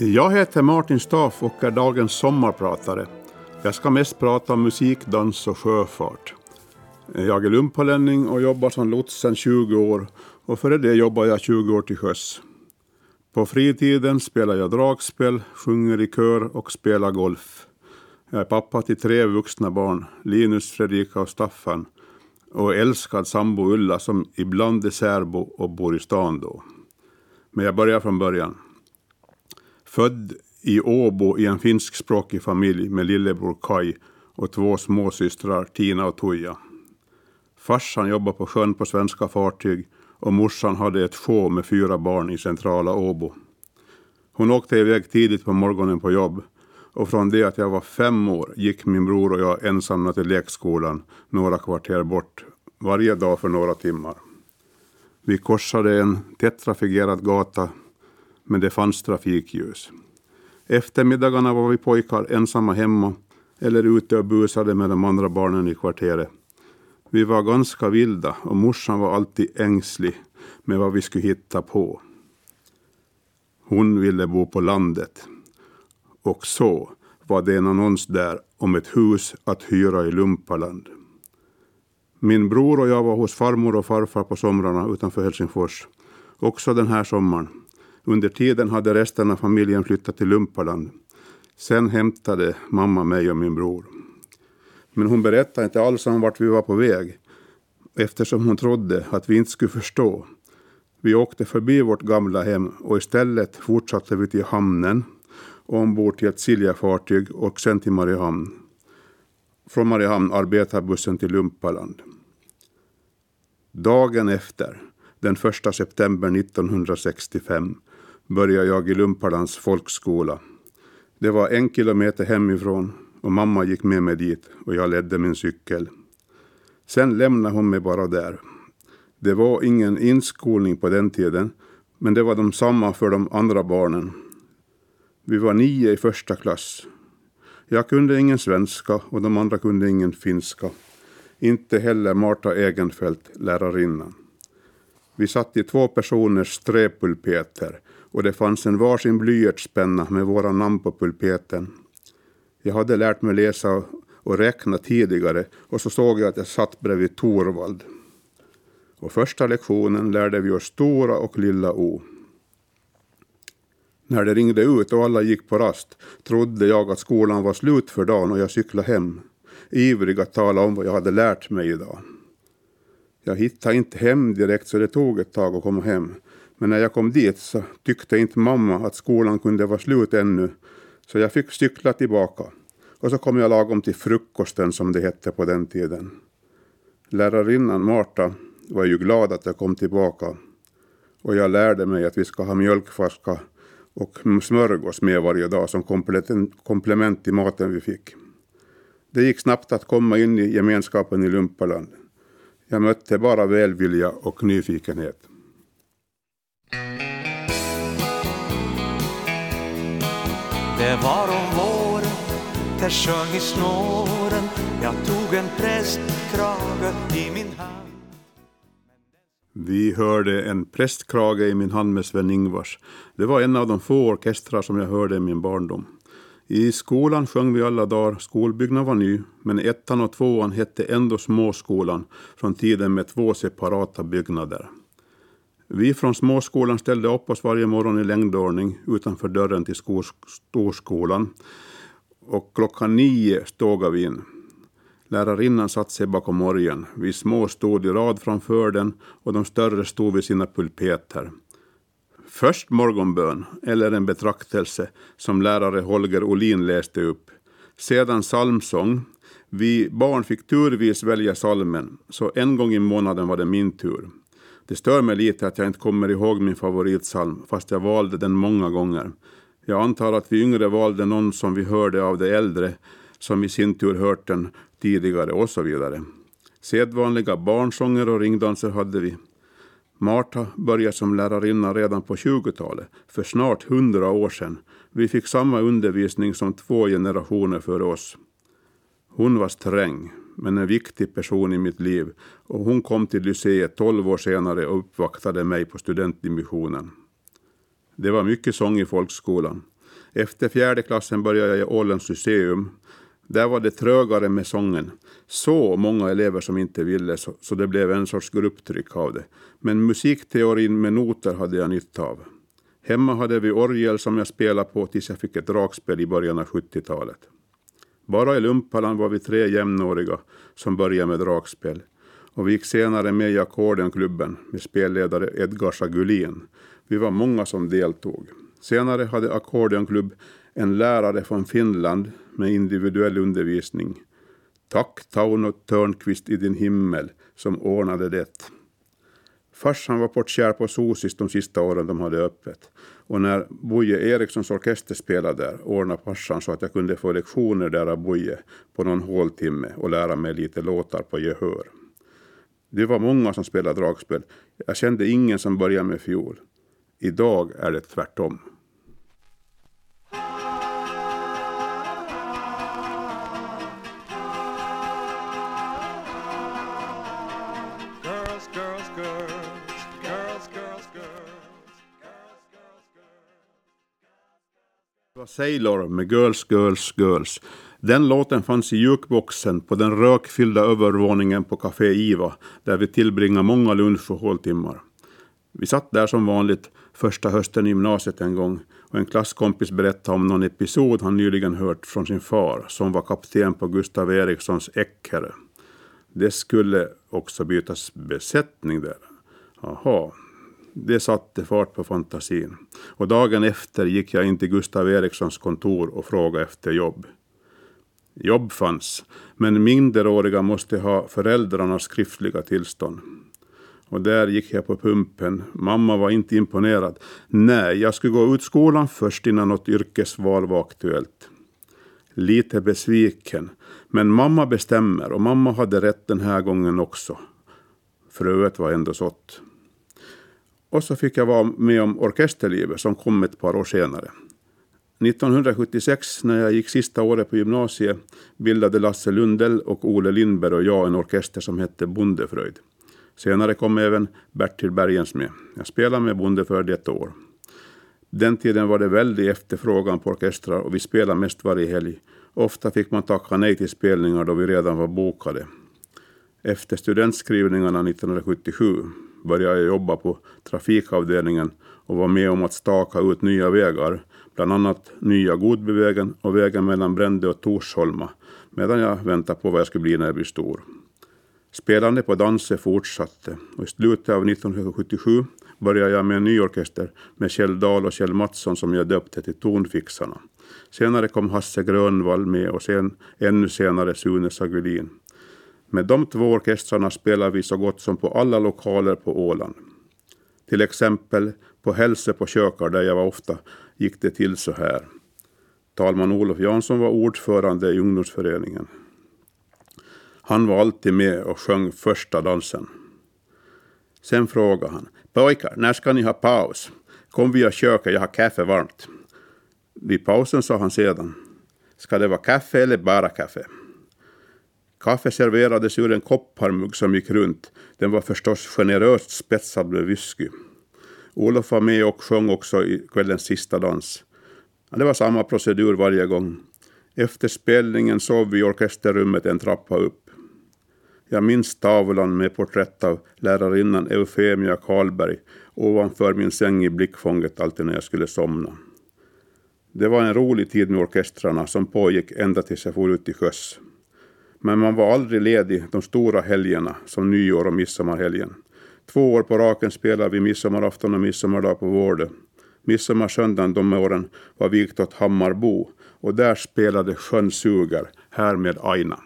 Jag heter Martin Staff och är dagens sommarpratare. Jag ska mest prata om musik, dans och sjöfart. Jag är lumpalänning och jobbar som lots sedan 20 år och före det jobbade jag 20 år till sjöss. På fritiden spelar jag dragspel, sjunger i kör och spelar golf. Jag är pappa till tre vuxna barn, Linus, Fredrika och Staffan och älskad sambo Ulla som ibland är särbo och bor i stan då. Men jag börjar från början. Född i Åbo i en finskspråkig familj med lillebror Kai och två småsystrar Tina och Tuija. Farsan jobbade på sjön på svenska fartyg och morsan hade ett show med fyra barn i centrala Åbo. Hon åkte iväg tidigt på morgonen på jobb och från det att jag var fem år gick min bror och jag ensamma till lekskolan några kvarter bort varje dag för några timmar. Vi korsade en tätt trafikerad gata men det fanns trafikljus. Eftermiddagarna var vi pojkar ensamma hemma eller ute och busade med de andra barnen i kvarteret. Vi var ganska vilda och morsan var alltid ängslig med vad vi skulle hitta på. Hon ville bo på landet. Och så var det en annons där om ett hus att hyra i Lumpaland. Min bror och jag var hos farmor och farfar på somrarna utanför Helsingfors. Också den här sommaren. Under tiden hade resten av familjen flyttat till Lumpaland. Sen hämtade mamma mig och min bror. Men hon berättade inte alls om vart vi var på väg eftersom hon trodde att vi inte skulle förstå. Vi åkte förbi vårt gamla hem och istället fortsatte vi till hamnen ombord till ett Siljafartyg och sen till Mariehamn. Från Mariehamn arbetar bussen till Lumpaland. Dagen efter, den 1 september 1965, började jag i Lumparlands folkskola. Det var en kilometer hemifrån och mamma gick med mig dit och jag ledde min cykel. Sen lämnade hon mig bara där. Det var ingen inskolning på den tiden, men det var de samma för de andra barnen. Vi var nio i första klass. Jag kunde ingen svenska och de andra kunde ingen finska. Inte heller Marta Egenfelt, lärarinnan. Vi satt i två personers träpulpeter och det fanns en varsin blyertspenna med våra namn på pulpeten. Jag hade lärt mig läsa och räkna tidigare och så såg jag att jag satt bredvid Torvald. Och första lektionen lärde vi oss stora och lilla O. När det ringde ut och alla gick på rast trodde jag att skolan var slut för dagen och jag cyklade hem, ivrig att tala om vad jag hade lärt mig idag. Jag hittade inte hem direkt så det tog ett tag att komma hem. Men när jag kom dit så tyckte inte mamma att skolan kunde vara slut ännu så jag fick cykla tillbaka. Och så kom jag lagom till frukosten som det hette på den tiden. Lärarinnan Marta var ju glad att jag kom tillbaka och jag lärde mig att vi ska ha mjölkflaska och smörgås med varje dag som komplement till maten vi fick. Det gick snabbt att komma in i gemenskapen i Lumpaland. Jag mötte bara välvilja och nyfikenhet. Det var om våren, där sjöng i snåren Jag tog en prästkrage i min hand Vi hörde en prästkrage i min hand med Sven-Ingvars. Det var en av de få orkestrar som jag hörde i min barndom. I skolan sjöng vi alla dagar, skolbyggnaden var ny, men ettan och tvåan hette ändå småskolan från tiden med två separata byggnader. Vi från småskolan ställde upp oss varje morgon i längdordning utanför dörren till storskolan och klockan nio stågade vi in. Lärarinnan satt sig bakom orgeln. Vi små stod i rad framför den och de större stod vid sina pulpeter. Först morgonbön, eller en betraktelse, som lärare Holger Olin läste upp. Sedan psalmsång. Vi barn fick turvis välja salmen, så en gång i månaden var det min tur. Det stör mig lite att jag inte kommer ihåg min favoritsalm, fast jag valde den många gånger. Jag antar att vi yngre valde någon som vi hörde av de äldre, som i sin tur hört den tidigare och så vidare. Sedvanliga barnsånger och ringdanser hade vi. Marta började som lärarinna redan på 20-talet, för snart hundra år sedan. Vi fick samma undervisning som två generationer före oss. Hon var sträng, men en viktig person i mitt liv och hon kom till Lyceet tolv år senare och uppvaktade mig på studentdimissionen. Det var mycket sång i folkskolan. Efter fjärde klassen började jag i Ålands Lyceum. Där var det trögare med sången. Så många elever som inte ville, så, så det blev en sorts grupptryck av det. Men musikteorin med noter hade jag nytta av. Hemma hade vi orgel som jag spelade på tills jag fick ett dragspel i början av 70-talet. Bara i Lumpaland var vi tre jämnåriga som började med dragspel och vi gick senare med i Ackordeonklubben med spelledare Edgar Sagulin. Vi var många som deltog. Senare hade Ackordeonklubb en lärare från Finland med individuell undervisning. Tack Tauno Törnqvist i din himmel som ordnade det. Farsan var portier på Sosis de sista åren de hade öppet. Och när Boje Erikssons orkester spelade där ordnade farsan så att jag kunde få lektioner där av Boje på någon håltimme och lära mig lite låtar på gehör. Det var många som spelade dragspel. Jag kände ingen som började med fiol. Idag är det tvärtom. Var Sailor med Girls, Girls, Girls. Den låten fanns i jukeboxen på den rökfyllda övervåningen på Café Iva där vi tillbringade många lunch och håltimmar. Vi satt där som vanligt första hösten i gymnasiet en gång och en klasskompis berättade om någon episod han nyligen hört från sin far som var kapten på Gustav Erikssons Eckerö. Det skulle också bytas besättning där. Aha, det satte fart på fantasin. Och dagen efter gick jag in till Gustav Erikssons kontor och frågade efter jobb. Jobb fanns, men minderåriga måste ha föräldrarnas skriftliga tillstånd. Och där gick jag på pumpen. Mamma var inte imponerad. Nej, jag skulle gå ut skolan först innan något yrkesval var aktuellt. Lite besviken. Men mamma bestämmer och mamma hade rätt den här gången också. Fröet var ändå sått. Och så fick jag vara med om orkesterlivet som kom ett par år senare. 1976 när jag gick sista året på gymnasiet bildade Lasse Lundell och Ole Lindberg och jag en orkester som hette Bondefröjd. Senare kom även Bertil Bergens med. Jag spelade med Bondefröjd ett år. Den tiden var det väldig efterfrågan på orkestrar och vi spelade mest varje helg. Ofta fick man tacka nej till spelningar då vi redan var bokade. Efter studentskrivningarna 1977 började jag jobba på trafikavdelningen och var med om att staka ut nya vägar, bland annat nya Godbyvägen och vägen mellan Brände och Torsholma, medan jag väntade på vad jag skulle bli när jag blir stor. Spelande på danser fortsatte och i slutet av 1977 började jag med en ny orkester med Kjell Dahl och Kjell Mattsson som jag döpte till Tonfixarna. Senare kom Hasse Grönvall med och sen, ännu senare Sune Sagulin. Med de två orkestrarna spelar vi så gott som på alla lokaler på Åland. Till exempel på Hälse på Kökar där jag var ofta gick det till så här. Talman Olof Jansson var ordförande i ungdomsföreningen. Han var alltid med och sjöng första dansen. Sen frågade han. Pojkar, när ska ni ha paus? Kom via köket, jag har kaffe varmt. Vid pausen sa han sedan. Ska det vara kaffe eller bara kaffe? Kaffe serverades ur en kopparmugg som gick runt. Den var förstås generöst spetsad med whisky. Olof var med och sjöng också i kvällens sista dans. Det var samma procedur varje gång. Efter spelningen sov vi i orkesterrummet en trappa upp. Jag minns tavlan med porträtt av lärarinnan Eufemia Karlberg ovanför min säng i blickfånget alltid när jag skulle somna. Det var en rolig tid med orkestrarna som pågick ända tills jag for ut till sjöss. Men man var aldrig ledig de stora helgerna som nyår och midsommarhelgen. Två år på raken spelade vi midsommarafton och midsommardag på Vårdö. Midsommarsöndagen de åren var vikt åt Hammarbo och där spelade Sjön suger, här med Aina.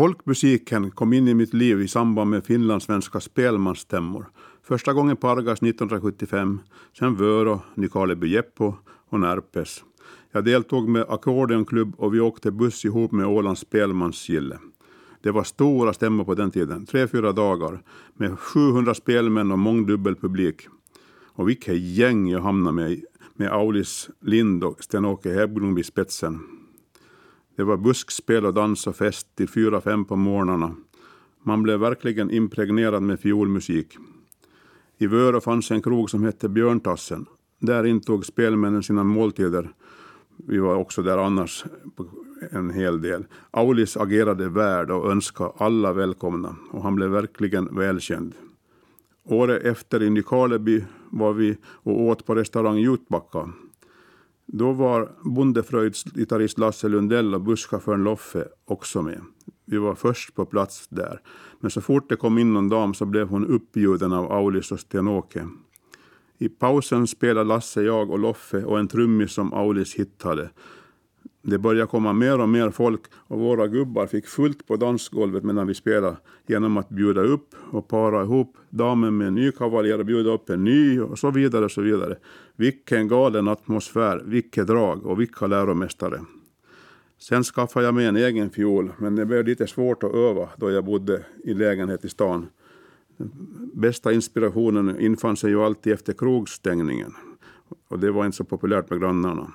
Folkmusiken kom in i mitt liv i samband med finlandssvenska spelmansstämmor. Första gången på Argas 1975, sen Vörå, Nykarleby Jeppo och Närpes. Jag deltog med Ackordeonklubb och vi åkte buss ihop med Ålands spelmansgille. Det var stora stämmor på den tiden, tre, fyra dagar, med 700 spelmän och mångdubbel publik. Och vilket gäng jag hamnade med, med Aulis Lind och Sten-Åke Hebblom i spetsen. Det var buskspel och dans och fest till fyra, fem på morgnarna. Man blev verkligen impregnerad med fiolmusik. I Vörå fanns en krog som hette Björntassen. Där intog spelmännen sina måltider. Vi var också där annars en hel del. Aulis agerade värd och önskade alla välkomna och han blev verkligen välkänd. Året efter i Nykarleby var vi och åt på restaurang Jutbacka. Då var Bondefröjds gitarrist Lasse Lundell och busschauffören Loffe också med. Vi var först på plats där. Men så fort det kom in någon dam så blev hon uppbjuden av Aulis och Sten-Åke. I pausen spelade Lasse, jag och Loffe och en trummis som Aulis hittade. Det började komma mer och mer folk och våra gubbar fick fullt på dansgolvet medan vi spelade genom att bjuda upp och para ihop damen med en ny kavaljer och bjuda upp en ny och så vidare och så vidare. Vilken galen atmosfär, vilket drag och vilka läromästare. Sen skaffade jag mig en egen fiol men det blev lite svårt att öva då jag bodde i lägenhet i stan. Bästa inspirationen infann sig ju alltid efter krogstängningen och det var inte så populärt med grannarna.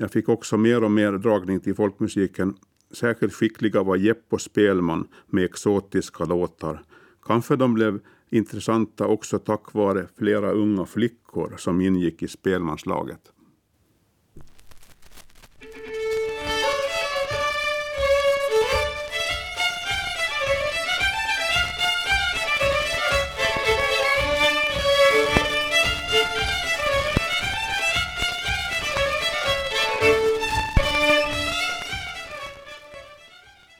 Jag fick också mer och mer dragning till folkmusiken. Särskilt skickliga var Jeppo Spelman med exotiska låtar. Kanske de blev intressanta också tack vare flera unga flickor som ingick i spelmanslaget.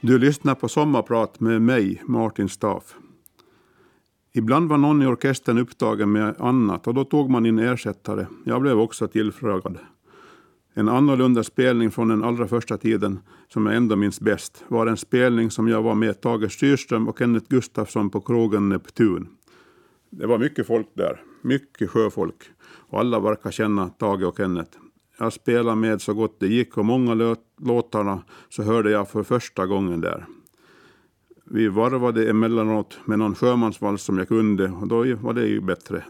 Du lyssnar på Sommarprat med mig, Martin Staff. Ibland var någon i orkestern upptagen med annat och då tog man in ersättare. Jag blev också tillfrågad. En annorlunda spelning från den allra första tiden, som jag ändå minns bäst, var en spelning som jag var med Tage Styrström och Kenneth Gustafsson på krogen Neptun. Det var mycket folk där, mycket sjöfolk, och alla verkar känna Tage och Kenneth. Jag spelade med så gott det gick och många låtarna så hörde jag för första gången där. Vi varvade emellanåt med någon sjömansvals som jag kunde och då var det ju bättre.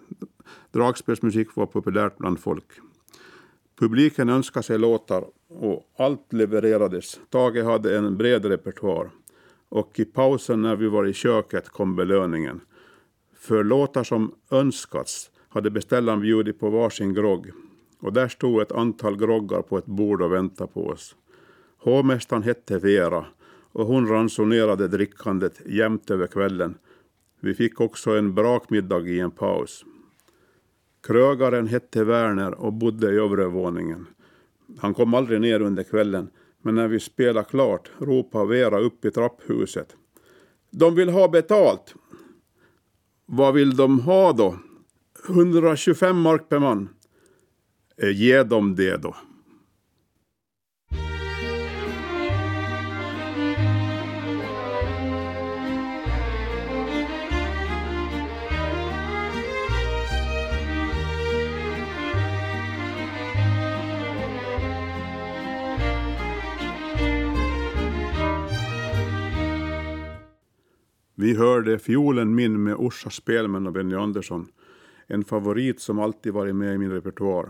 Dragspelsmusik var populärt bland folk. Publiken önskade sig låtar och allt levererades. Tage hade en bred repertoar. Och i pausen när vi var i köket kom belöningen. För låtar som önskats hade beställaren bjudit på varsin grogg och där stod ett antal groggar på ett bord och väntade på oss. Hovmästaren hette Vera och hon ransonerade drickandet jämt över kvällen. Vi fick också en brakmiddag i en paus. Krögaren hette Werner och bodde i övre våningen. Han kom aldrig ner under kvällen, men när vi spelade klart ropade Vera upp i trapphuset. De vill ha betalt! Vad vill de ha då? 125 mark per man. Eh, ge dem det då. Vi hörde Fiolen min med Orsa Spelman och Benny Andersson. En favorit som alltid varit med i min repertoar.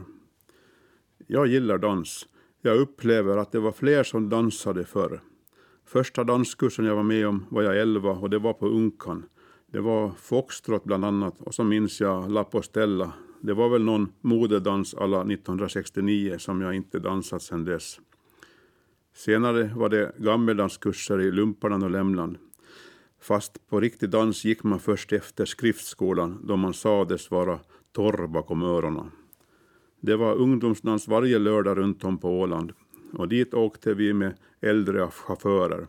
Jag gillar dans. Jag upplever att det var fler som dansade förr. Första danskursen jag var med om var jag 11 och det var på Unkan. Det var foxtrot bland annat och så minns jag La Postella. Det var väl någon modedans alla 1969 som jag inte dansat sedan dess. Senare var det gammeldanskurser i Lumparnan och Lämland. Fast på riktig dans gick man först efter skriftskolan då man sades vara torr bakom öronen. Det var ungdomsdans varje lördag runt om på Åland och dit åkte vi med äldre chaufförer.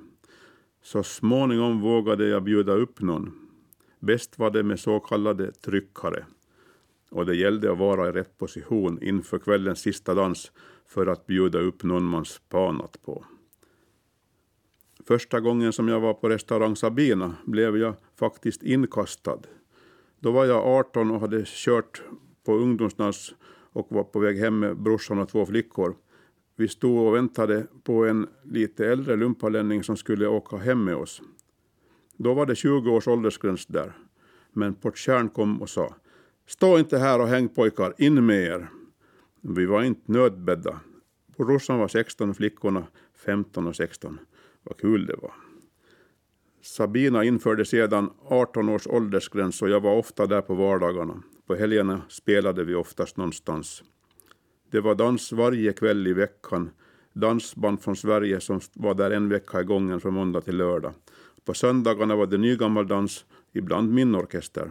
Så småningom vågade jag bjuda upp någon. Bäst var det med så kallade tryckare. Och det gällde att vara i rätt position inför kvällens sista dans för att bjuda upp någon man spanat på. Första gången som jag var på restaurang Sabina blev jag faktiskt inkastad. Då var jag 18 och hade kört på ungdomsdans och var på väg hem med brorsan och två flickor. Vi stod och väntade på en lite äldre lumpalänning som skulle åka hem med oss. Då var det 20 års åldersgräns där. Men Portjärn kom och sa Stå inte här och häng pojkar, in med er. Vi var inte nödbedda. Brorsan var 16 och flickorna 15 och 16. Vad kul det var. Sabina införde sedan 18 års åldersgräns och jag var ofta där på vardagarna. På helgerna spelade vi oftast någonstans. Det var dans varje kväll i veckan. Dansband från Sverige som var där en vecka i gången från måndag till lördag. På söndagarna var det nygammaldans, ibland min orkester.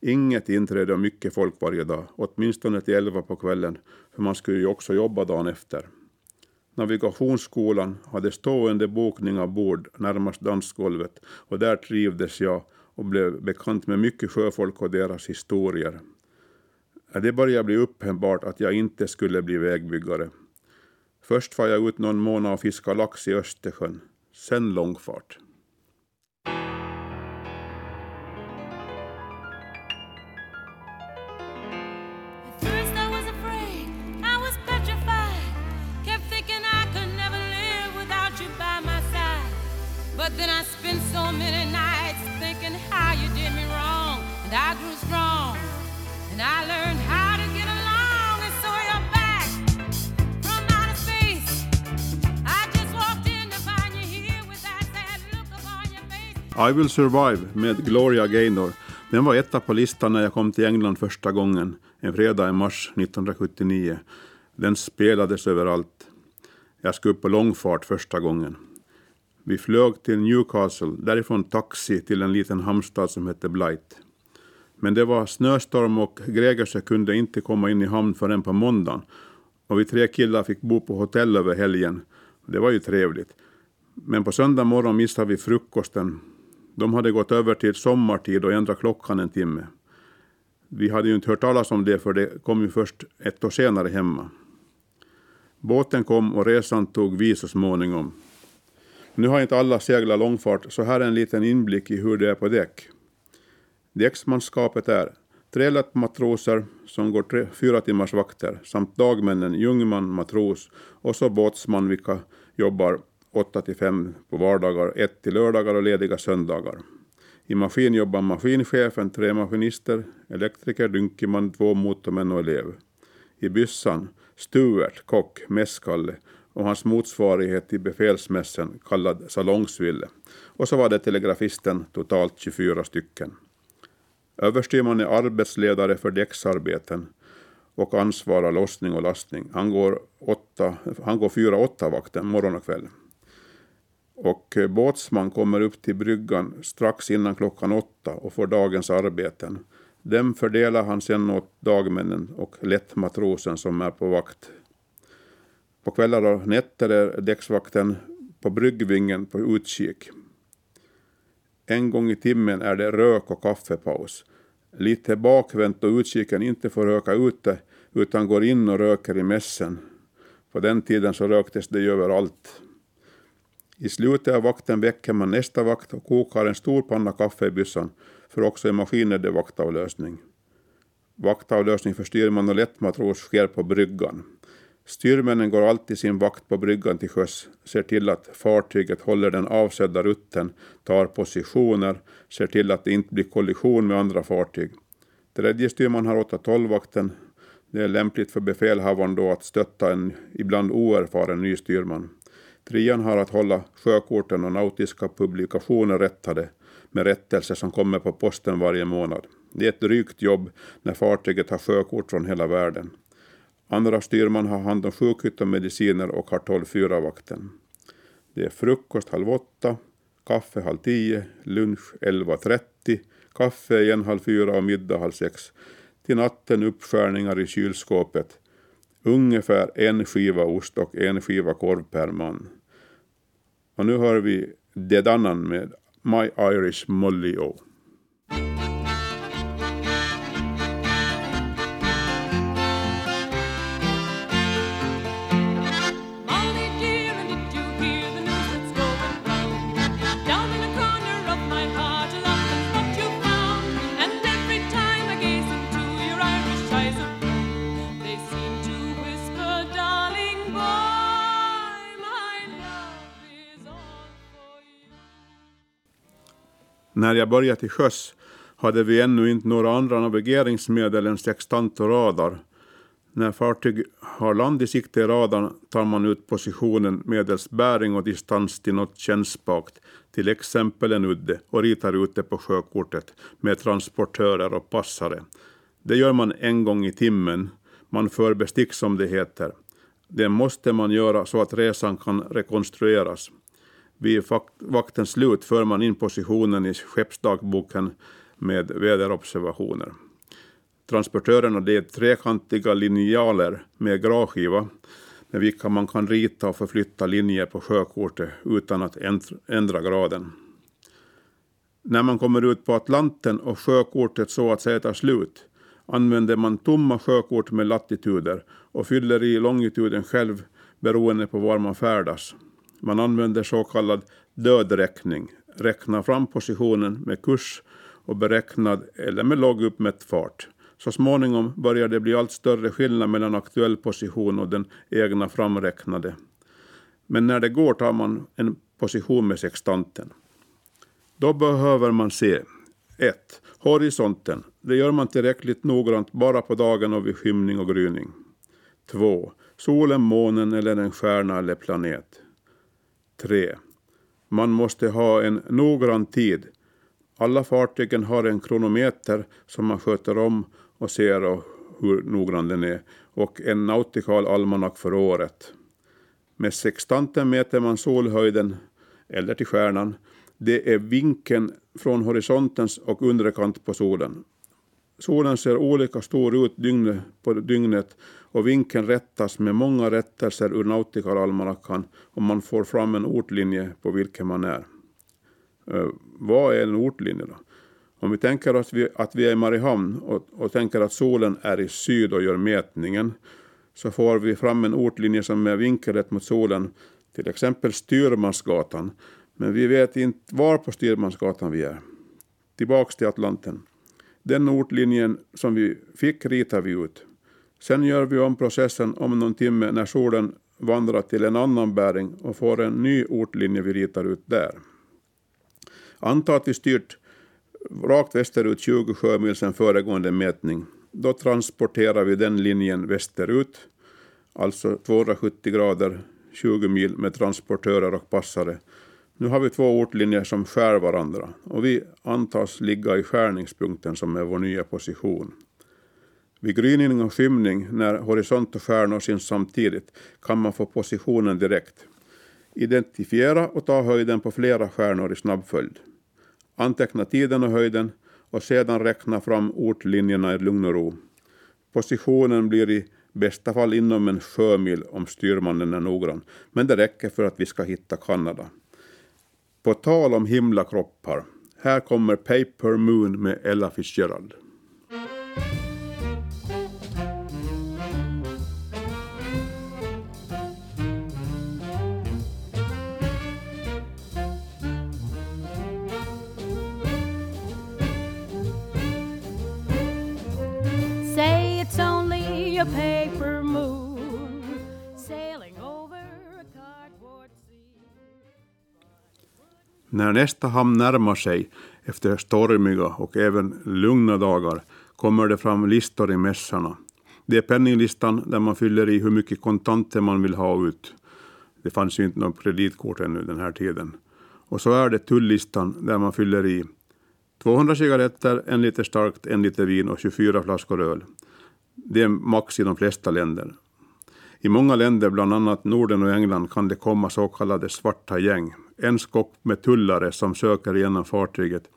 Inget inträde och mycket folk varje dag, åtminstone till elva på kvällen, för man skulle ju också jobba dagen efter. Navigationsskolan hade stående bokning av bord närmast dansgolvet och där trivdes jag och blev bekant med mycket sjöfolk och deras historier. Det började bli uppenbart att jag inte skulle bli vägbyggare. Först var jag ut någon månad och fiskade lax i Östersjön, sen långfart. I will survive med Gloria Gaynor. Den var etta på listan när jag kom till England första gången, en fredag i mars 1979. Den spelades överallt. Jag skulle upp på långfart första gången. Vi flög till Newcastle, därifrån taxi till en liten hamnstad som hette Blight. Men det var snöstorm och Gregerse kunde inte komma in i hamn förrän på måndagen. Och vi tre killar fick bo på hotell över helgen. Det var ju trevligt. Men på söndag morgon missade vi frukosten de hade gått över till sommartid och ändrat klockan en timme. Vi hade ju inte hört talas om det för det kom ju först ett år senare hemma. Båten kom och resan tog vi så småningom. Nu har inte alla seglat långfart så här är en liten inblick i hur det är på däck. Däcksmanskapet är tre matroser som går tre, fyra timmars vakter samt dagmännen jungman, matros och så båtsman vilka jobbar 8 till 5 på vardagar, 1 till lördagar och lediga söndagar. I maskin jobbar maskinchefen, tre maskinister, elektriker, dynkeman, två motormän och elev. I byssan Stuart, kock, mässkalle och hans motsvarighet i befälsmässen kallad salongsville. Och så var det telegrafisten, totalt 24 stycken. Överstyrman är arbetsledare för däcksarbeten och ansvarar lossning och lastning. Han går, åtta, han går fyra åtta vakten morgon och kväll. Och eh, båtsman kommer upp till bryggan strax innan klockan åtta och får dagens arbeten. Dem fördelar han sedan åt dagmännen och lättmatrosen som är på vakt. På kvällar och nätter är däcksvakten på bryggvingen på utkik. En gång i timmen är det rök och kaffepaus. Lite bakvänt då utkiken inte får röka ute utan går in och röker i mässen. På den tiden så röktes det ju överallt. I slutet av vakten väcker man nästa vakt och kokar en stor panna kaffe i byssan, för också i maskinen är det vaktavlösning. Vaktavlösning för styrman och lättmatros sker på bryggan. Styrmännen går alltid sin vakt på bryggan till sjöss, ser till att fartyget håller den avsedda rutten, tar positioner, ser till att det inte blir kollision med andra fartyg. Tredje styrman har 8-12-vakten. Det är lämpligt för befälhavaren då att stötta en ibland oerfaren ny styrman. Trean har att hålla sjökorten och nautiska publikationer rättade med rättelser som kommer på posten varje månad. Det är ett drygt jobb när fartyget har sjökort från hela världen. Andra styrman har hand om sjukhus och mediciner och har 12 vakten. Det är frukost halv åtta, kaffe halv tio, lunch 11.30, kaffe igen halv fyra och middag halv sex. Till natten uppskärningar i kylskåpet ungefär en skiva ost och en skiva korv per man. Och nu hör vi Dedannan med My Irish Molly O. När jag började till sjöss hade vi ännu inte några andra navigeringsmedel än sextant och radar. När fartyg har land i sikte i radarn tar man ut positionen medelst bäring och distans till något kännspakt, till exempel en udde, och ritar ut det på sjökortet med transportörer och passare. Det gör man en gång i timmen. Man för bestick som det heter. Det måste man göra så att resan kan rekonstrueras. Vid vaktens slut för man in positionen i skeppsdagboken med väderobservationer. Transportörerna det är trekantiga linjaler med gravskiva med vilka man kan rita och förflytta linjer på sjökortet utan att ändra graden. När man kommer ut på Atlanten och sjökortet så att säga tar slut använder man tomma sjökort med latituder och fyller i longituden själv beroende på var man färdas. Man använder så kallad dödräkning, räkna fram positionen med kurs och beräknad eller med låg uppmätt fart. Så småningom börjar det bli allt större skillnad mellan aktuell position och den egna framräknade. Men när det går tar man en position med sextanten. Då behöver man se 1. Horisonten. Det gör man tillräckligt noggrant bara på dagen och vid skymning och gryning. 2. Solen, månen eller en stjärna eller planet. 3. Man måste ha en noggrann tid. Alla fartygen har en kronometer som man sköter om och ser och hur noggrann den är och en nautikal almanack för året. Med sextanten mäter man solhöjden, eller till stjärnan. Det är vinkeln från horisontens och undre kant på solen. Solen ser olika stor ut dygnet på dygnet och vinkeln rättas med många rättelser ur nautikalalmanackan och man får fram en ortlinje på vilken man är. Uh, vad är en ortlinje då? Om vi tänker oss att vi är i Mariehamn och, och tänker att solen är i syd och gör mätningen så får vi fram en ortlinje som är vinkelrätt mot solen, till exempel Styrmansgatan. Men vi vet inte var på Styrmansgatan vi är. Tillbaks till Atlanten. Den ortlinjen som vi fick ritar vi ut. Sen gör vi om processen om någon timme när solen vandrar till en annan bäring och får en ny ortlinje vi ritar ut där. Anta att vi styrt rakt västerut 20 sjömil sedan föregående mätning. Då transporterar vi den linjen västerut, alltså 270 grader, 20 mil med transportörer och passare. Nu har vi två ortlinjer som skär varandra och vi antas ligga i skärningspunkten som är vår nya position. Vid gryning och skymning, när horisont och stjärnor syns samtidigt, kan man få positionen direkt. Identifiera och ta höjden på flera stjärnor i snabb följd anteckna tiden och höjden och sedan räkna fram ortlinjerna i lugn och ro. Positionen blir i bästa fall inom en sjömil om styrmannen är noggrann, men det räcker för att vi ska hitta Kanada. På tal om himlakroppar, här kommer Paper Moon med Ella Fitzgerald. När nästa hamn närmar sig efter stormiga och även lugna dagar kommer det fram listor i mässarna. Det är penninglistan där man fyller i hur mycket kontanter man vill ha ut. Det fanns ju inte något kreditkort ännu den här tiden. Och så är det tullistan där man fyller i 200 cigaretter, en liter starkt, en liter vin och 24 flaskor öl. Det är max i de flesta länder. I många länder, bland annat Norden och England, kan det komma så kallade svarta gäng. En skock med tullare som söker igenom fartyget.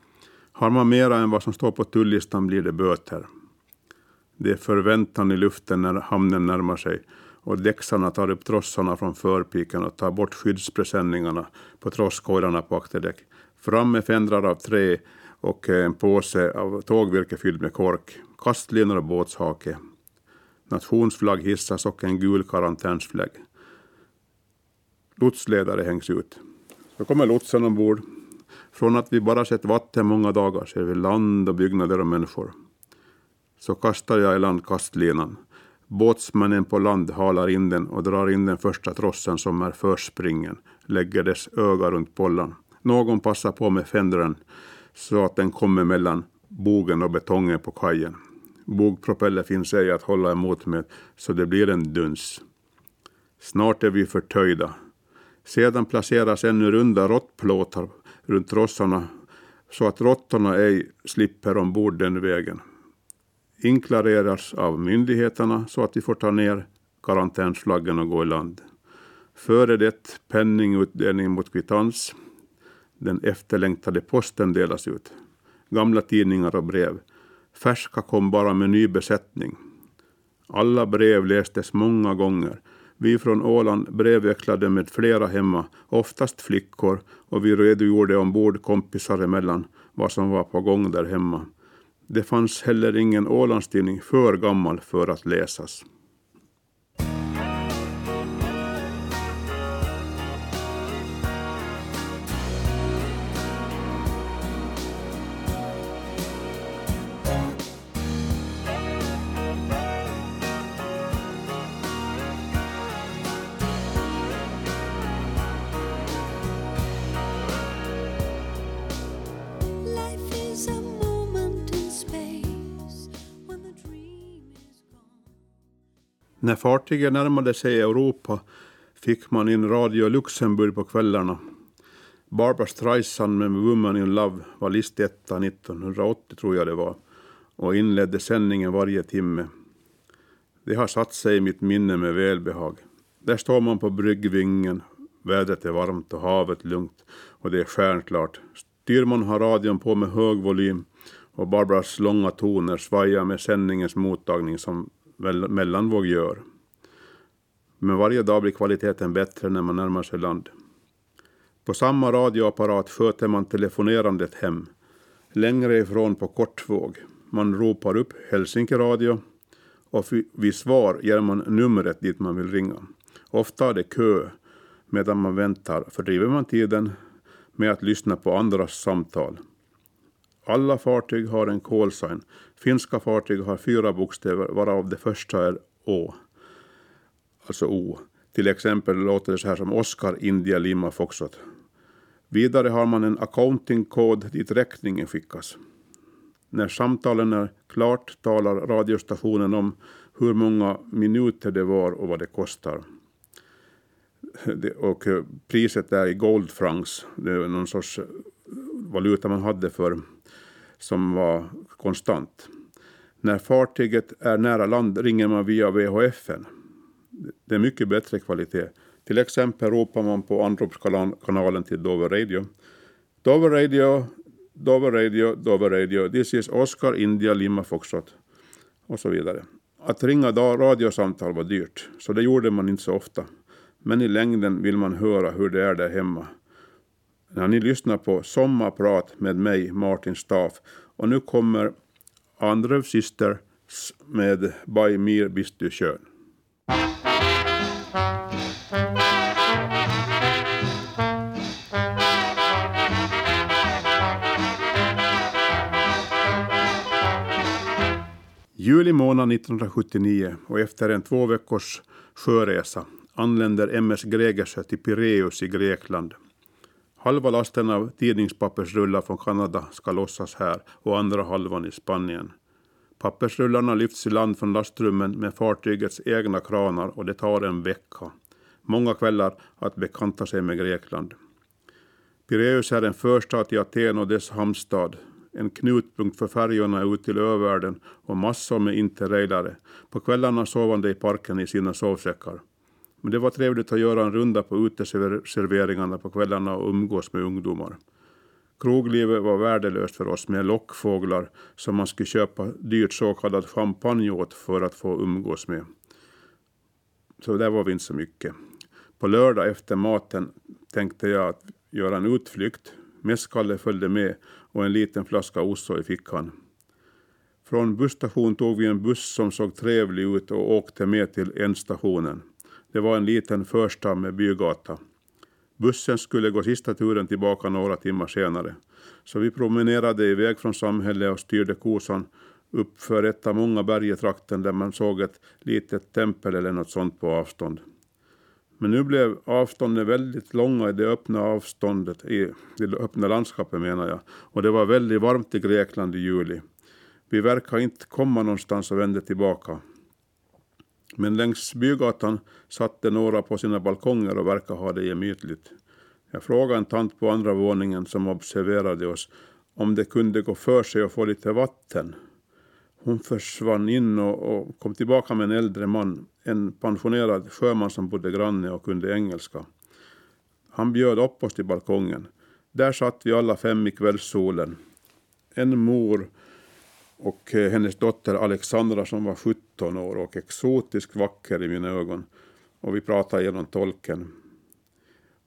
Har man mera än vad som står på tullistan blir det böter. Det är förväntan i luften när hamnen närmar sig och däcksarna tar upp trossarna från förpiken och tar bort skyddspresenningarna på trosskojlarna på akterdäck. Fram med fändrar av trä och en påse av tågvirke fylld med kork, kastlinor och båtshake. Nationsflagg hissas och en gul karantänsflagg. Lotsledare hängs ut. Då kommer lotsen ombord. Från att vi bara sett vatten många dagar ser vi land och byggnader och människor. Så kastar jag i land kastlinan. Båtsmännen på land halar in den och drar in den första trossen som är förspringen, lägger dess öga runt pollan. Någon passar på med fändren så att den kommer mellan bogen och betongen på kajen. Bogpropeller finns ej att hålla emot med, så det blir en duns. Snart är vi förtöjda. Sedan placeras ännu runda råttplåtar runt rossarna så att råttorna ej slipper ombord den vägen. Inklareras av myndigheterna så att vi får ta ner karantänsflaggen och gå i land. Före det penningutdelning mot kvittans. Den efterlängtade posten delas ut. Gamla tidningar och brev. Färska kom bara med ny besättning. Alla brev lästes många gånger. Vi från Åland brevväxlade med flera hemma, oftast flickor, och vi redogjorde ombord kompisar emellan vad som var på gång där hemma. Det fanns heller ingen Ålandstidning för gammal för att läsas. När fartyget närmade sig Europa fick man in Radio Luxemburg på kvällarna. Barbra Streisand med Woman in Love var listetta 1980 tror jag det var och inledde sändningen varje timme. Det har satt sig i mitt minne med välbehag. Där står man på bryggvingen, vädret är varmt och havet lugnt och det är stjärnklart. Styrman har radion på med hög volym och Barbras långa toner svajar med sändningens mottagning som mellanvåg gör. Men varje dag blir kvaliteten bättre när man närmar sig land. På samma radioapparat sköter man telefonerandet hem. Längre ifrån på kortvåg. Man ropar upp Helsinki radio och vid svar ger man numret dit man vill ringa. Ofta är det kö. Medan man väntar fördriver man tiden med att lyssna på andras samtal. Alla fartyg har en callsign. Finska fartyg har fyra bokstäver varav det första är Å. Alltså O. Till exempel låter det så här som Oscar, India, Lima, Foxtrot. Vidare har man en accounting code dit räkningen skickas. När samtalen är klart talar radiostationen om hur många minuter det var och vad det kostar. Och priset är i goldfrancs, det är någon sorts valuta man hade för som var konstant. När fartyget är nära land ringer man via VHF. Det är mycket bättre kvalitet. Till exempel ropar man på anropskanalen till Dover Radio. Dover Radio, Dover Radio, Dover Radio. This is Oscar, India, Lima, Foxtrot. Och så vidare. Att ringa radiosamtal var dyrt, så det gjorde man inte så ofta. Men i längden vill man höra hur det är där hemma när ni lyssnar på Sommarprat med mig, Martin Staff. Och nu kommer Andrew Sisters med By mir bist du schön. Juli månad 1979 och efter en två veckors sjöresa anländer MS Gregersö till Pireus i Grekland. Halva lasten av tidningspappersrullar från Kanada ska lossas här och andra halvan i Spanien. Pappersrullarna lyfts i land från lastrummen med fartygets egna kranar och det tar en vecka. Många kvällar att bekanta sig med Grekland. Pireus är en förstad till Aten och dess hamnstad. En knutpunkt för färjorna ut till övärlden och massor med interrailare. På kvällarna sovande i parken i sina sovsäckar. Men det var trevligt att göra en runda på uteserveringarna på kvällarna och umgås med ungdomar. Kroglivet var värdelöst för oss med lockfåglar som man skulle köpa dyrt så kallad champagne åt för att få umgås med. Så där var vi inte så mycket. På lördag efter maten tänkte jag att göra en utflykt. Mässkalle följde med och en liten flaska Osso i fickan. Från busstation tog vi en buss som såg trevlig ut och åkte med till ändstationen. Det var en liten förstad med bygata. Bussen skulle gå sista turen tillbaka några timmar senare. Så vi promenerade iväg från samhället och styrde kosan upp för ett av många berg i trakten där man såg ett litet tempel eller något sånt på avstånd. Men nu blev avstånden väldigt långa i det öppna avståndet, i det öppna landskapet menar jag. Och det var väldigt varmt i Grekland i juli. Vi verkar inte komma någonstans och vände tillbaka. Men längs bygatan satte några på sina balkonger och verkade ha det gemytligt. Jag frågade en tant på andra våningen som observerade oss om det kunde gå för sig att få lite vatten. Hon försvann in och, och, kom tillbaka med en äldre man, en pensionerad sjöman som bodde granne och kunde engelska. Han bjöd upp oss till balkongen. Där satt vi alla fem i kvällssolen. En mor och eh, hennes dotter Alexandra som var 17 år och exotiskt vacker i mina ögon. Och vi pratade genom tolken.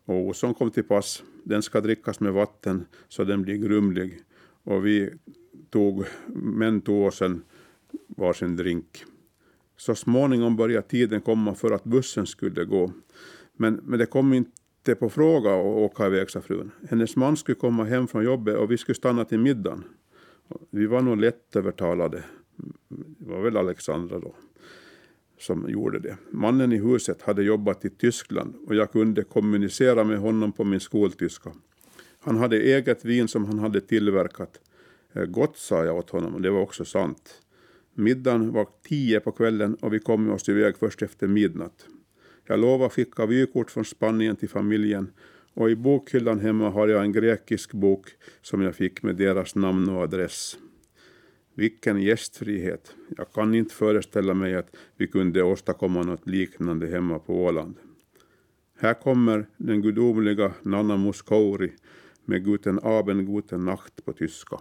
Och som kom till pass, den ska drickas med vatten så den blir grumlig. Och vi tog, män tog oss en varsin drink. Så småningom började tiden komma för att bussen skulle gå. Men, men det kom inte på fråga att åka iväg, sa frun. Hennes man skulle komma hem från jobbet och vi skulle stanna till middagen. Vi var nog lätt övertalade. Det var väl Alexandra då som gjorde det. Mannen i huset hade jobbat i Tyskland och jag kunde kommunicera med honom på min skoltyska. Han hade eget vin som han hade tillverkat. Eh, gott sa jag åt honom och det var också sant. Middagen var tio på kvällen och vi kom oss iväg först efter midnatt. Jag lovade skicka vykort från Spanien till familjen och i bokhyllan hemma har jag en grekisk bok som jag fick med deras namn och adress. Vilken gästfrihet. Jag kan inte föreställa mig att vi kunde åstadkomma något liknande hemma på Åland. Här kommer den gudomliga Nanna Muskouri med Guten Abend, Guten Nacht på tyska.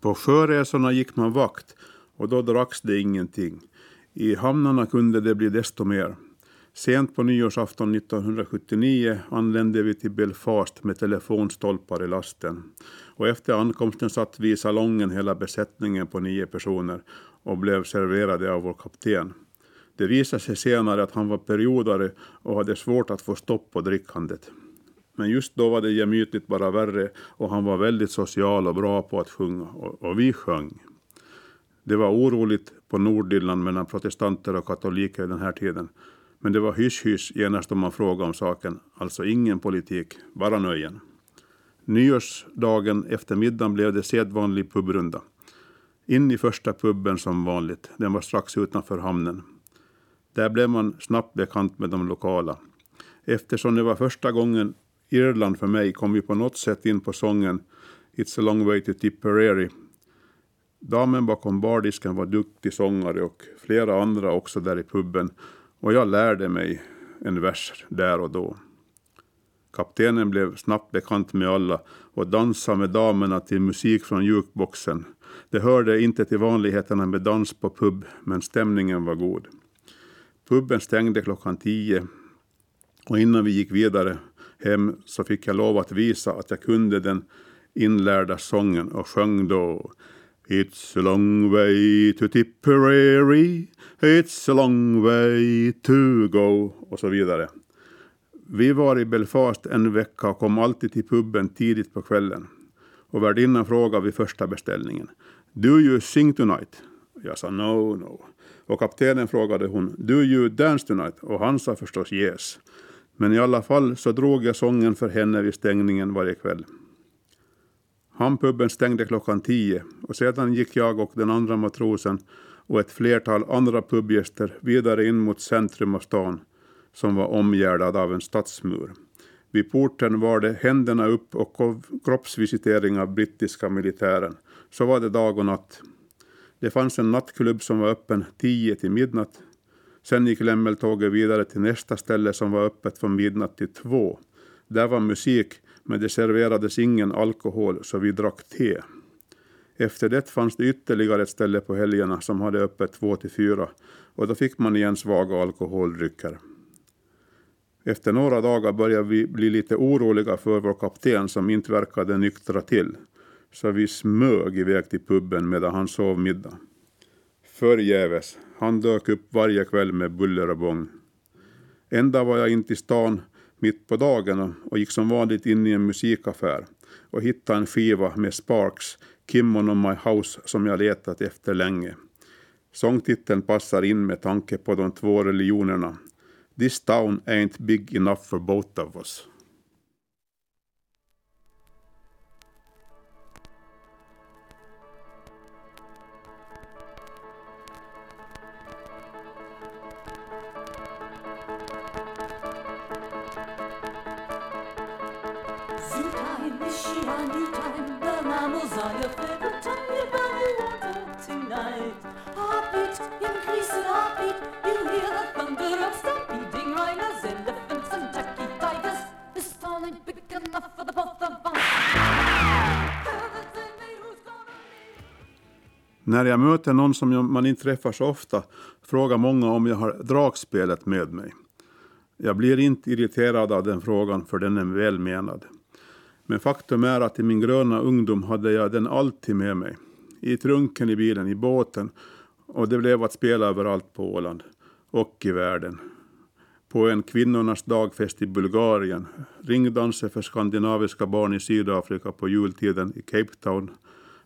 På sjöresorna gick man vakt och då dracks det ingenting. I hamnarna kunde det bli desto mer. Sent på nyårsafton 1979 anlände vi till Belfast med telefonstolpar i lasten. Och efter ankomsten satt vi i salongen hela besättningen på nio personer och blev serverade av vår kapten. Det visade sig senare att han var periodare och hade svårt att få stopp på drickandet. Men just då var det gemytligt bara värre och han var väldigt social och bra på att sjunga. Och, och vi sjöng. Det var oroligt på Nordirland mellan protestanter och katoliker den här tiden. Men det var hysch-hysch genast om man frågade om saken. Alltså ingen politik, bara nöjen. Nyårsdagen efter middagen blev det sedvanlig pubrunda. In i första puben som vanligt. Den var strax utanför hamnen. Där blev man snabbt bekant med de lokala. Eftersom det var första gången Irland för mig kom vi på något sätt in på sången It's a long way to Tipperary. Damen bakom bardisken var duktig sångare och flera andra också där i puben och jag lärde mig en vers där och då. Kaptenen blev snabbt bekant med alla och dansade med damerna till musik från jukeboxen. Det hörde inte till vanligheterna med dans på pub, men stämningen var god. Puben stängde klockan tio och innan vi gick vidare hem så fick jag lov att visa att jag kunde den inlärda sången och sjöng då It's a long way to Tipperary, it's a long way to go och så vidare. Vi var i Belfast en vecka och kom alltid till puben tidigt på kvällen. Och värdinnan frågade vid första beställningen Do you sing tonight? Jag sa no, no. Och kaptenen frågade hon Do you dance tonight? Och han sa förstås yes. Men i alla fall så drog jag sången för henne vid stängningen varje kväll. Hampuben stängde klockan tio och sedan gick jag och den andra matrosen och ett flertal andra pubgäster vidare in mot centrum av stan som var omgärdad av en stadsmur. Vid porten var det händerna upp och kroppsvisitering av brittiska militären. Så var det dag och natt. Det fanns en nattklubb som var öppen tio till midnatt Sen gick lämmeltåget vidare till nästa ställe som var öppet från midnatt till två. Där var musik, men det serverades ingen alkohol så vi drack te. Efter det fanns det ytterligare ett ställe på helgerna som hade öppet två till fyra och då fick man igen svaga alkoholdrycker. Efter några dagar började vi bli lite oroliga för vår kapten som inte verkade nyktra till. Så vi smög iväg till puben medan han sov middag. Förgäves. Han dök upp varje kväll med buller och bång. En dag var jag inte i stan mitt på dagen och gick som vanligt in i en musikaffär och hittade en skiva med Sparks, Kimmon on my house, som jag letat efter länge. Sångtiteln passar in med tanke på de två religionerna. This town ain't big enough for both of us. När jag möter någon som man inte träffar så ofta frågar många om jag har dragspelet med mig. Jag blir inte irriterad av den frågan för den är välmenad. Men faktum är att i min gröna ungdom hade jag den alltid med mig. I trunken i bilen, i båten och det blev att spela överallt på Åland och i världen. På en kvinnornas dagfest i Bulgarien, ringdanser för skandinaviska barn i Sydafrika på jultiden i Cape Town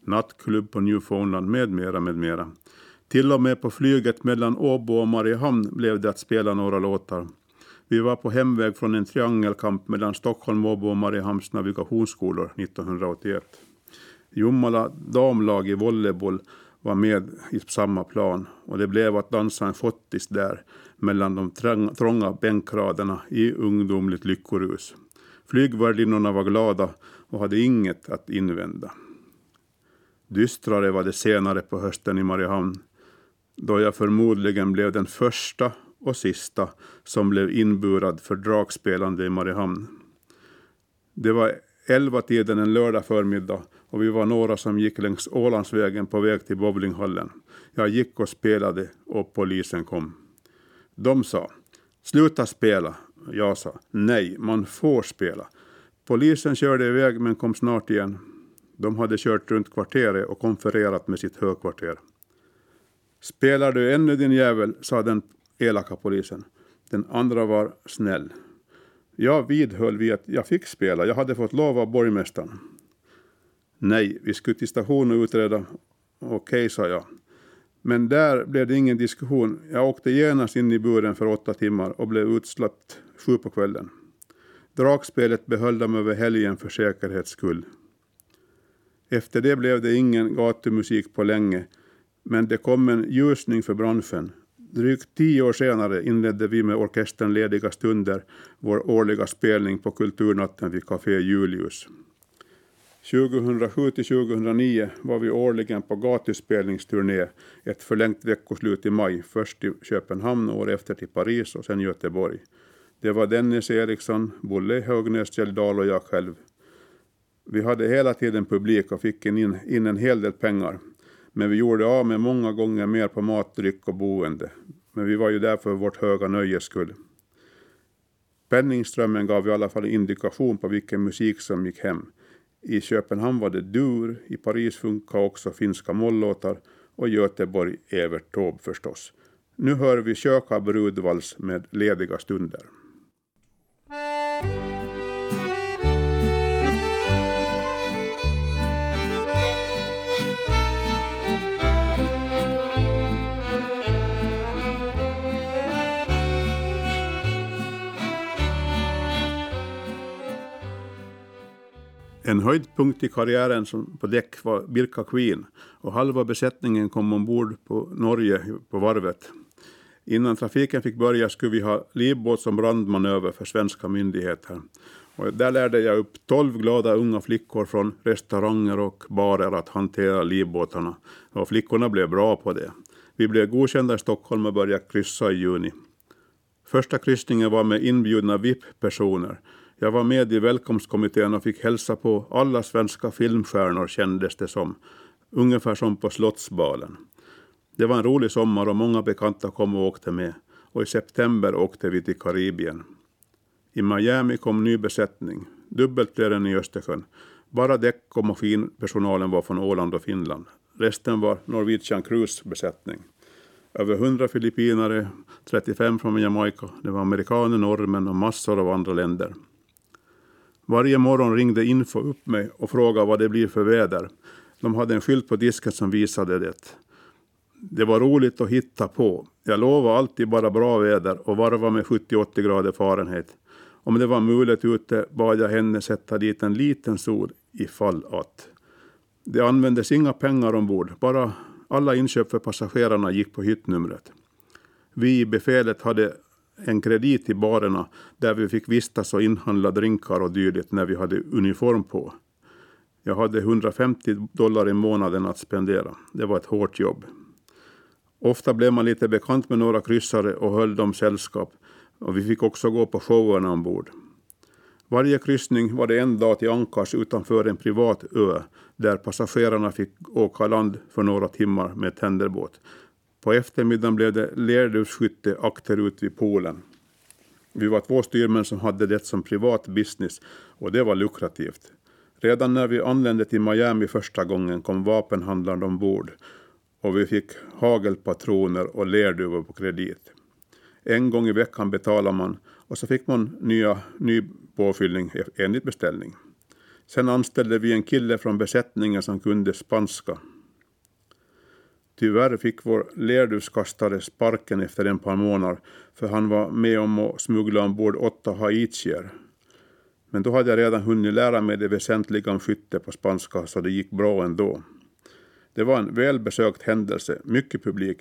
nattklubb på Newfoundland med mera, med mera. Till och med på flyget mellan Åbo och Mariehamn blev det att spela några låtar. Vi var på hemväg från en triangelkamp mellan Stockholm, Åbo och Mariehamns navigationsskolor 1981. Jomala damlag i volleyboll var med i samma plan och det blev att dansa en fottis där mellan de trånga bänkraderna i ungdomligt lyckorus. Flygvärdinnorna var glada och hade inget att invända. Dystrare var det senare på hösten i Mariehamn, då jag förmodligen blev den första och sista som blev inburad för dragspelande i Mariehamn. Det var elva tiden en lördag förmiddag och vi var några som gick längs Ålandsvägen på väg till bowlinghallen. Jag gick och spelade och polisen kom. De sa ”Sluta spela”. Jag sa ”Nej, man får spela”. Polisen körde iväg men kom snart igen. De hade kört runt kvarteret och konfererat med sitt högkvarter. Spelar du ännu din jävel, sa den elaka polisen. Den andra var snäll. Jag vidhöll vid att jag fick spela, jag hade fått lov av borgmästaren. Nej, vi skulle till station och utreda. Okej, okay, sa jag. Men där blev det ingen diskussion. Jag åkte genast in i buren för åtta timmar och blev utsläppt sju på kvällen. Dragspelet behöll de över helgen för säkerhets skull. Efter det blev det ingen gatumusik på länge, men det kom en ljusning för branschen. Drygt tio år senare inledde vi med orkestern Lediga stunder vår årliga spelning på Kulturnatten vid Café Julius. 2007 till 2009 var vi årligen på gatuspelningsturné, ett förlängt veckoslut i maj, först till Köpenhamn, år efter till Paris och sen Göteborg. Det var Dennis Eriksson, Bolle Högnäs, Kjell Dahl och jag själv. Vi hade hela tiden publik och fick in, in en hel del pengar. Men vi gjorde av med många gånger mer på mat, dryck och boende. Men vi var ju där för vårt höga nöjes skull. Penningströmmen gav i alla fall indikation på vilken musik som gick hem. I Köpenhamn var det dur, i Paris funkade också finska mollåtar och i Göteborg Evert Taube förstås. Nu hör vi Köka brudvals med lediga stunder. En höjdpunkt i karriären som på däck var Birka Queen och halva besättningen kom ombord på Norge på varvet. Innan trafiken fick börja skulle vi ha livbåt som brandmanöver för svenska myndigheter. Och där lärde jag upp tolv glada unga flickor från restauranger och barer att hantera livbåtarna. Och flickorna blev bra på det. Vi blev godkända i Stockholm och började kryssa i juni. Första kryssningen var med inbjudna VIP-personer. Jag var med i välkomstkommittén och fick hälsa på alla svenska filmstjärnor kändes det som. Ungefär som på Slottsbalen. Det var en rolig sommar och många bekanta kom och åkte med. Och i september åkte vi till Karibien. I Miami kom ny besättning. Dubbelt fler än i Östersjön. Bara däck och maskinpersonalen var från Åland och Finland. Resten var Norwegian Cruise besättning. Över 100 filippinare, 35 från Jamaica, det var amerikaner, norrmän och massor av andra länder. Varje morgon ringde Info upp mig och frågade vad det blir för väder. De hade en skylt på disken som visade det. Det var roligt att hitta på. Jag lovade alltid bara bra väder och varva med 70-80 grader Fahrenheit. Om det var mulet ute bad jag henne sätta dit en liten sol ifall att. Det användes inga pengar ombord, bara alla inköp för passagerarna gick på hyttnumret. Vi i befälet hade en kredit i barerna där vi fick vistas och inhandla drinkar och dylikt när vi hade uniform på. Jag hade 150 dollar i månaden att spendera. Det var ett hårt jobb. Ofta blev man lite bekant med några kryssare och höll dem sällskap och vi fick också gå på showerna ombord. Varje kryssning var det en dag till ankars utanför en privat ö där passagerarna fick åka land för några timmar med tänderbåt. På eftermiddagen blev det lerduvsskytte akterut vid poolen. Vi var två styrmän som hade det som privat business och det var lukrativt. Redan när vi anlände till Miami första gången kom vapenhandlaren ombord och vi fick hagelpatroner och lerduvor på kredit. En gång i veckan betalade man och så fick man nya, ny påfyllning enligt beställning. Sen anställde vi en kille från besättningen som kunde spanska. Tyvärr fick vår lerduskastare sparken efter en par månader för han var med om att smuggla ombord åtta haitier. Men då hade jag redan hunnit lära mig det väsentliga om skytte på spanska så det gick bra ändå. Det var en välbesökt händelse, mycket publik.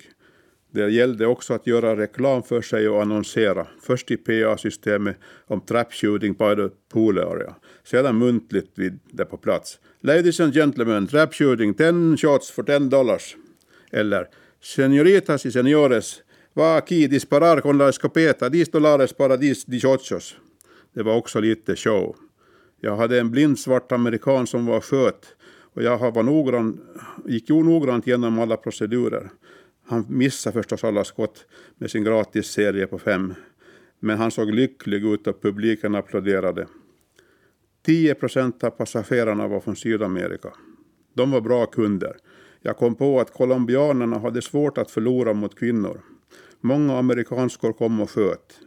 Det gällde också att göra reklam för sig och annonsera. Först i PA-systemet om trap shooting by the pool area. Sedan muntligt vid det på plats. Ladies and gentlemen, trap shooting, 10 shots for 10 dollars. Eller Senoritas y señores, va aquí disparar con la escopeta, 10 dolares para 10 dichochos. Det var också lite show. Jag hade en blind svart amerikan som var sköt och jag var noggrann, gick ju noggrant igenom alla procedurer. Han missade förstås alla skott med sin gratisserie på fem. Men han såg lycklig ut och publiken applåderade. 10 procent av passagerarna var från Sydamerika. De var bra kunder. Jag kom på att colombianerna hade svårt att förlora mot kvinnor. Många amerikanskor kom och sköt.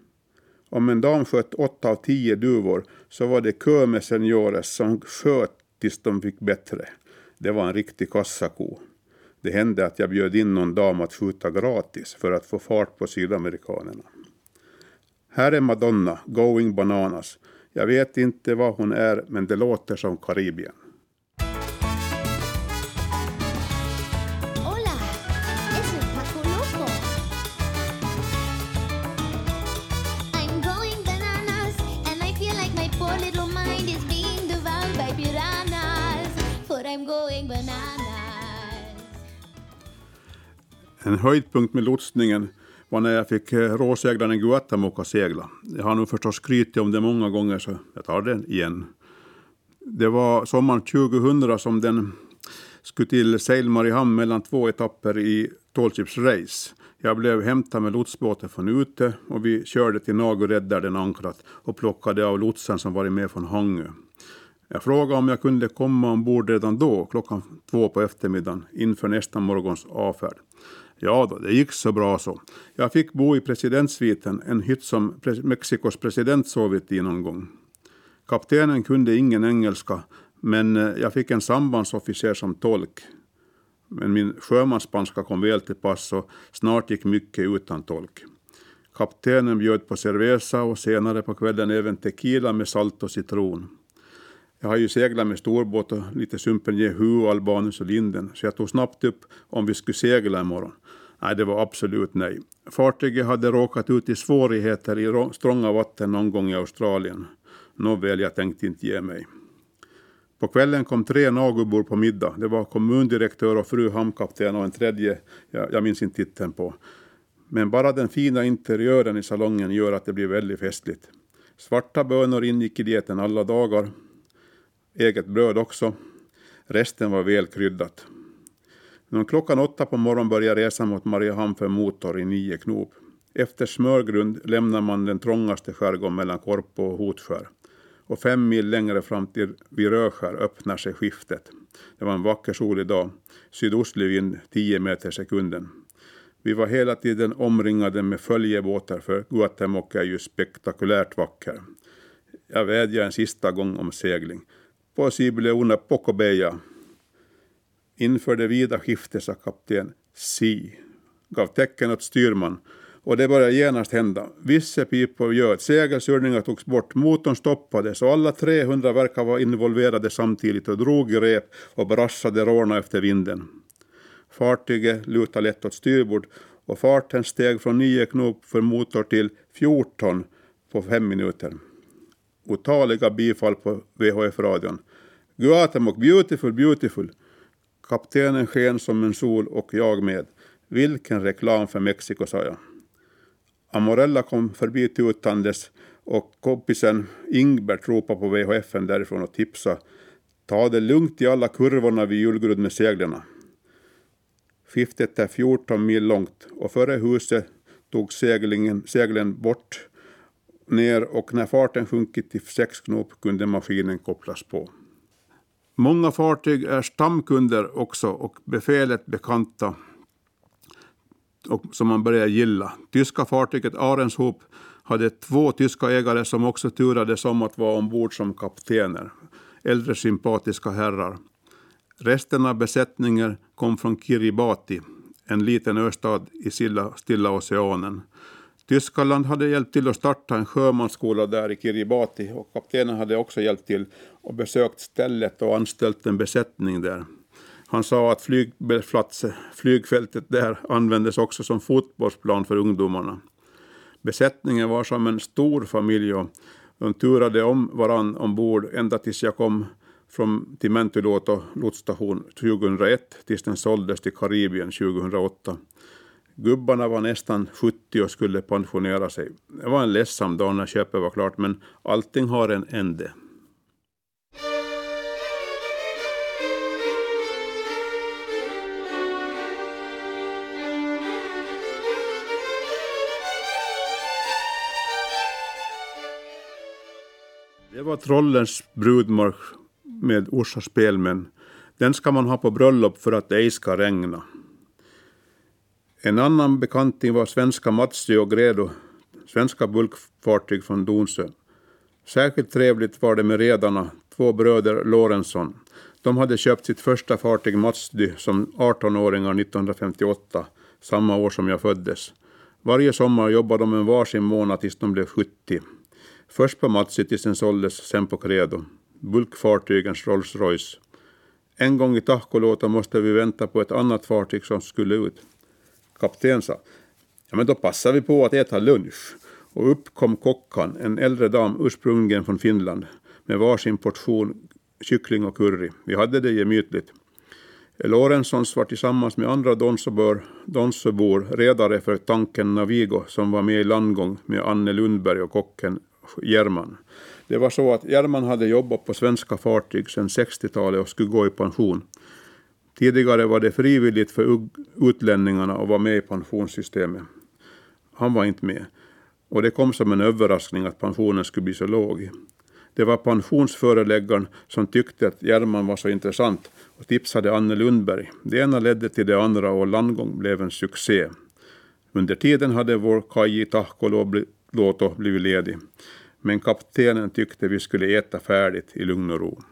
Om en dam sköt åtta av tio duvor så var det kö med seniores som sköt tills de fick bättre. Det var en riktig kassako. Det hände att jag bjöd in någon dam att skjuta gratis för att få fart på sydamerikanerna. Här är Madonna, Going Bananas. Jag vet inte vad hon är, men det låter som Karibien. En höjdpunkt med lotsningen var när jag fick eh, råseglaren råseglaren att segla. Jag har nog förstås skrytit om det många gånger så jag tar det igen. Det var sommaren 2000 som den skulle till Sail hamn mellan två etapper i Tallships Race. Jag blev hämtad med lotsbåten från ute och vi körde till Nagored där den ankrat och plockade av lotsen som varit med från Hangö. Jag frågade om jag kunde komma ombord redan då, klockan två på eftermiddagen, inför nästa morgons avfärd. Ja då, det gick så bra så. Jag fick bo i presidentsviten, en hytt som Mexikos president sovit i någon gång. Kaptenen kunde ingen engelska, men eh, jag fick en sambandsofficer som tolk. Men min sjömansspanska kom väl till pass och snart gick mycket utan tolk. Kaptenen bjöd på cerveza och senare på kvällen även tequila med salt och citron. Jag har ju seglat med storbåt och lite sumpen Jehu, Albanus och Linden, så jag tog snabbt upp om vi skulle segla imorgon. Nej, det var absolut nej. Fartyget hade råkat ut i svårigheter i strånga vatten någon gång i Australien. Nåväl, jag tänkte inte ge mig. På kvällen kom tre nagubor på middag. Det var kommundirektör och fru hamnkapten och en tredje, jag, jag minns inte titeln på. Men bara den fina interiören i salongen gör att det blir väldigt festligt. Svarta bönor ingick i dieten alla dagar. Eget bröd också. Resten var väl kryddat. Men klockan åtta på morgonen börjar resan mot Mariehamn för motor i nio knop. Efter Smörgrund lämnar man den trångaste skärgården mellan Korpo och Hotskär. Och fem mil längre fram till vid Röskär öppnar sig skiftet. Det var en vacker solig dag. Sydostlig vind 10 meter sekunden. Vi var hela tiden omringade med följebåtar för Guatemala är ju spektakulärt vacker. Jag vädjar en sista gång om segling. Possible una poco bella. Inför det vida skiftet sa kapten Si, gav tecken åt styrman och det började genast hända. Visse pipor ljöd, segelsurningar togs bort, motorn stoppades och alla 300 verkar vara involverade samtidigt och drog i rep och brassade råna efter vinden. Fartyget lutade lätt åt styrbord och farten steg från 9 knop för motor till 14 på fem minuter. Otaliga bifall på VHF-radion. Guatemok, beautiful, beautiful. Kaptenen sken som en sol och jag med. Vilken reklam för Mexiko, sa jag. Amorella kom förbi tutandes och kompisen Ingbert ropade på VHF därifrån och tipsade. Ta det lugnt i alla kurvorna vid julgrud med seglen. Skiftet är 14 mil långt och före huset tog seglingen, seglen bort ner och när farten sjunkit till 6 knop kunde maskinen kopplas på. Många fartyg är stamkunder också och befälet bekanta och som man börjar gilla. Tyska fartyget Arenshop hade två tyska ägare som också turades om att vara ombord som kaptener. Äldre sympatiska herrar. Resten av besättningen kom från Kiribati, en liten östad i Stilla oceanen. Tyskland hade hjälpt till att starta en sjömansskola där i Kiribati och kaptenen hade också hjälpt till och besökt stället och anställt en besättning där. Han sa att flygfältet där användes också som fotbollsplan för ungdomarna. Besättningen var som en stor familj och de turade om varann ombord ända tills jag kom från till Mäntyluoto lotsstation 2001 tills den såldes till Karibien 2008. Gubbarna var nästan 70 och skulle pensionera sig. Det var en ledsam dag när köpet var klart men allting har en ände. Det var Trollens brudmarsch med Orsa spelmän. Den ska man ha på bröllop för att det ej ska regna. En annan bekanting var svenska Matsi och Gredo, svenska bulkfartyg från Donsö. Särskilt trevligt var det med redarna, två bröder Lorentzon. De hade köpt sitt första fartyg Matsdy som 18-åringar 1958, samma år som jag föddes. Varje sommar jobbade de en varsin månad tills de blev 70. Först på Matsdy tills den såldes, sen på Credo. Bulkfartygens Rolls Royce. En gång i Tahkolåta måste vi vänta på ett annat fartyg som skulle ut. Kapten sa, ja men då passar vi på att äta lunch. Och upp kom kockan, en äldre dam ursprungligen från Finland, med varsin portion kyckling och curry. Vi hade det gemytligt. Lorentzons var tillsammans med andra Donsöbor redare för tanken Navigo som var med i landgång med Anne Lundberg och kocken German. Det var så att German hade jobbat på svenska fartyg sedan 60-talet och skulle gå i pension. Tidigare var det frivilligt för utlänningarna att vara med i pensionssystemet. Han var inte med. Och det kom som en överraskning att pensionen skulle bli så låg. Det var pensionsföreläggaren som tyckte att German var så intressant och tipsade Anne Lundberg. Det ena ledde till det andra och landgång blev en succé. Under tiden hade vår Kaji i Tahkoluoto blivit ledig men kaptenen tyckte vi skulle äta färdigt i lugn och ro.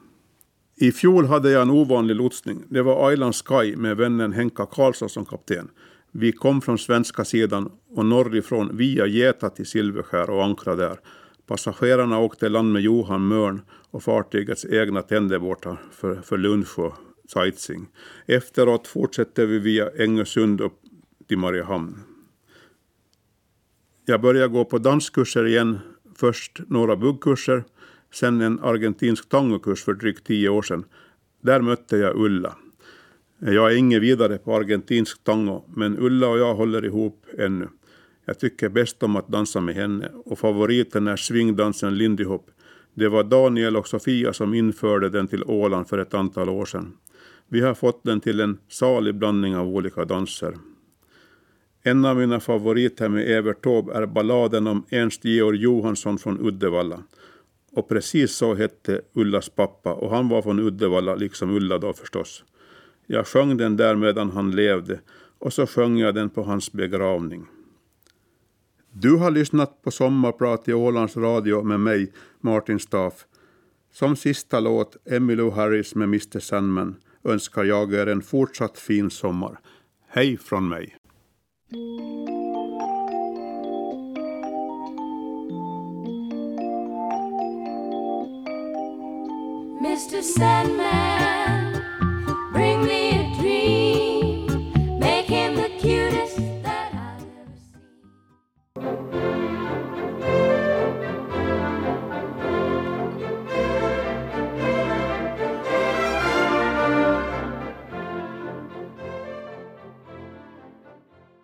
I fjol hade jag en ovanlig lotsning. Det var Island Sky med vännen Henka Karlsson som kapten. Vi kom från svenska sidan och norrifrån via Geta till Silverskär och ankrade där. Passagerarna åkte land med Johan Mörn och fartygets egna tänderbåtar för, för lunch och sightseeing. Efteråt fortsatte vi via Engesund upp till Mariehamn. Jag började gå på danskurser igen först några buggkurser, sen en argentinsk tangokurs för drygt tio år sedan. Där mötte jag Ulla. Jag är ingen vidare på argentinsk tango, men Ulla och jag håller ihop ännu. Jag tycker bäst om att dansa med henne och favoriten är swingdansen Lindy Hop. Det var Daniel och Sofia som införde den till Åland för ett antal år sedan. Vi har fått den till en salig blandning av olika danser. En av mina favoriter med Evert Taube är balladen om Ernst Georg Johansson från Uddevalla. Och precis så hette Ullas pappa och han var från Uddevalla liksom Ulla då förstås. Jag sjöng den där medan han levde och så sjöng jag den på hans begravning. Du har lyssnat på Sommarprat i Ålands Radio med mig, Martin Staff. Som sista låt, Emmylou Harris med Mr Sandman, önskar jag er en fortsatt fin sommar. Hej från mig. Mr. Sandman, bring me